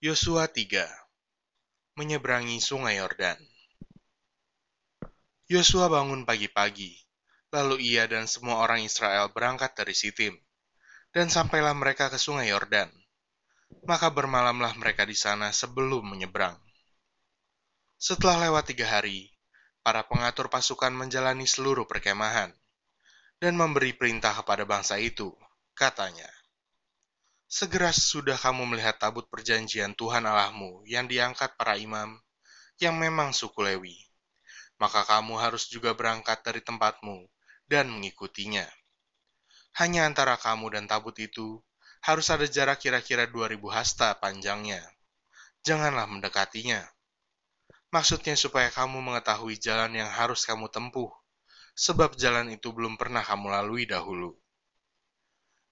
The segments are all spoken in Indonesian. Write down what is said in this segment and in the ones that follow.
Yosua 3 Menyeberangi Sungai Yordan. Yosua bangun pagi-pagi, lalu ia dan semua orang Israel berangkat dari Sitim, dan sampailah mereka ke Sungai Yordan. Maka bermalamlah mereka di sana sebelum menyeberang. Setelah lewat tiga hari, para pengatur pasukan menjalani seluruh perkemahan. Dan memberi perintah kepada bangsa itu, katanya, Segera sudah kamu melihat tabut perjanjian Tuhan Allahmu yang diangkat para imam, yang memang suku Lewi. Maka kamu harus juga berangkat dari tempatmu dan mengikutinya. Hanya antara kamu dan tabut itu harus ada jarak kira-kira 2000 hasta panjangnya. Janganlah mendekatinya. Maksudnya supaya kamu mengetahui jalan yang harus kamu tempuh, sebab jalan itu belum pernah kamu lalui dahulu.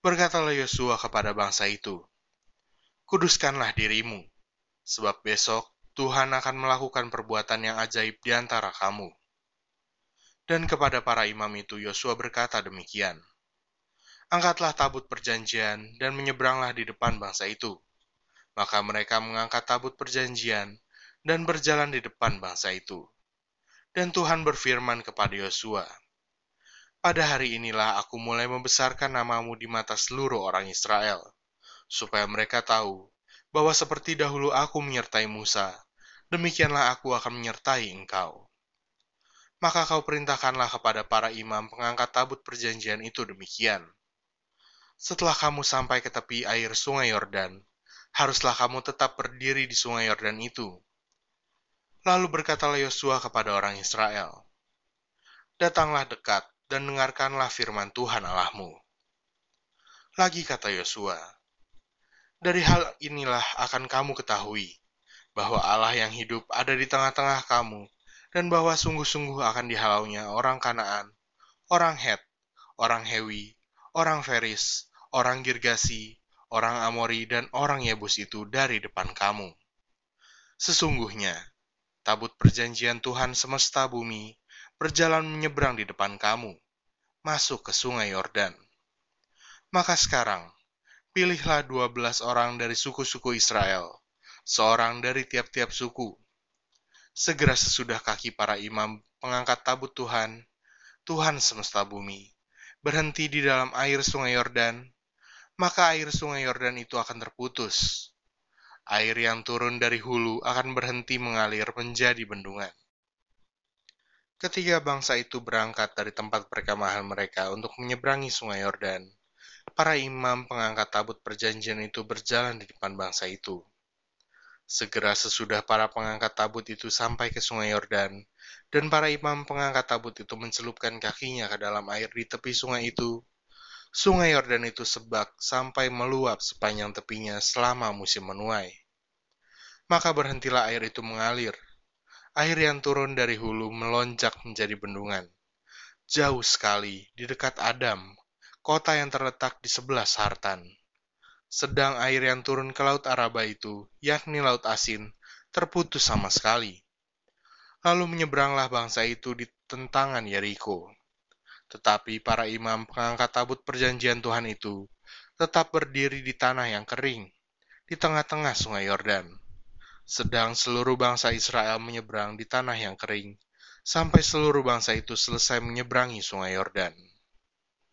Berkatalah Yosua kepada bangsa itu, Kuduskanlah dirimu, sebab besok Tuhan akan melakukan perbuatan yang ajaib di antara kamu. Dan kepada para imam itu Yosua berkata demikian, Angkatlah tabut perjanjian dan menyeberanglah di depan bangsa itu. Maka mereka mengangkat tabut perjanjian dan berjalan di depan bangsa itu. Dan Tuhan berfirman kepada Yosua, pada hari inilah aku mulai membesarkan namamu di mata seluruh orang Israel, supaya mereka tahu bahwa seperti dahulu aku menyertai Musa, demikianlah aku akan menyertai engkau. Maka kau perintahkanlah kepada para imam pengangkat tabut perjanjian itu demikian. Setelah kamu sampai ke tepi air sungai Yordan, haruslah kamu tetap berdiri di sungai Yordan itu. Lalu berkatalah Yosua kepada orang Israel, Datanglah dekat, dan dengarkanlah firman Tuhan Allahmu. Lagi kata Yosua, dari hal inilah akan kamu ketahui bahwa Allah yang hidup ada di tengah-tengah kamu dan bahwa sungguh-sungguh akan dihalaunya orang Kanaan, orang Het, orang Hewi, orang Feris, orang Girgasi, orang Amori, dan orang Yebus itu dari depan kamu. Sesungguhnya, tabut perjanjian Tuhan semesta bumi berjalan menyeberang di depan kamu, masuk ke sungai Yordan. Maka sekarang, pilihlah dua belas orang dari suku-suku Israel, seorang dari tiap-tiap suku. Segera sesudah kaki para imam pengangkat tabut Tuhan, Tuhan semesta bumi, berhenti di dalam air sungai Yordan, maka air sungai Yordan itu akan terputus. Air yang turun dari hulu akan berhenti mengalir menjadi bendungan. Ketika bangsa itu berangkat dari tempat perkemahan mereka untuk menyeberangi sungai Yordan, para imam pengangkat tabut perjanjian itu berjalan di depan bangsa itu. Segera sesudah para pengangkat tabut itu sampai ke sungai Yordan, dan para imam pengangkat tabut itu mencelupkan kakinya ke dalam air di tepi sungai itu, sungai Yordan itu sebak sampai meluap sepanjang tepinya selama musim menuai. Maka berhentilah air itu mengalir, air yang turun dari hulu melonjak menjadi bendungan. Jauh sekali di dekat Adam, kota yang terletak di sebelah Sartan. Sedang air yang turun ke Laut Araba itu, yakni Laut Asin, terputus sama sekali. Lalu menyeberanglah bangsa itu di tentangan Yeriko. Tetapi para imam pengangkat tabut perjanjian Tuhan itu tetap berdiri di tanah yang kering, di tengah-tengah sungai Yordan sedang seluruh bangsa Israel menyeberang di tanah yang kering, sampai seluruh bangsa itu selesai menyeberangi sungai Yordan.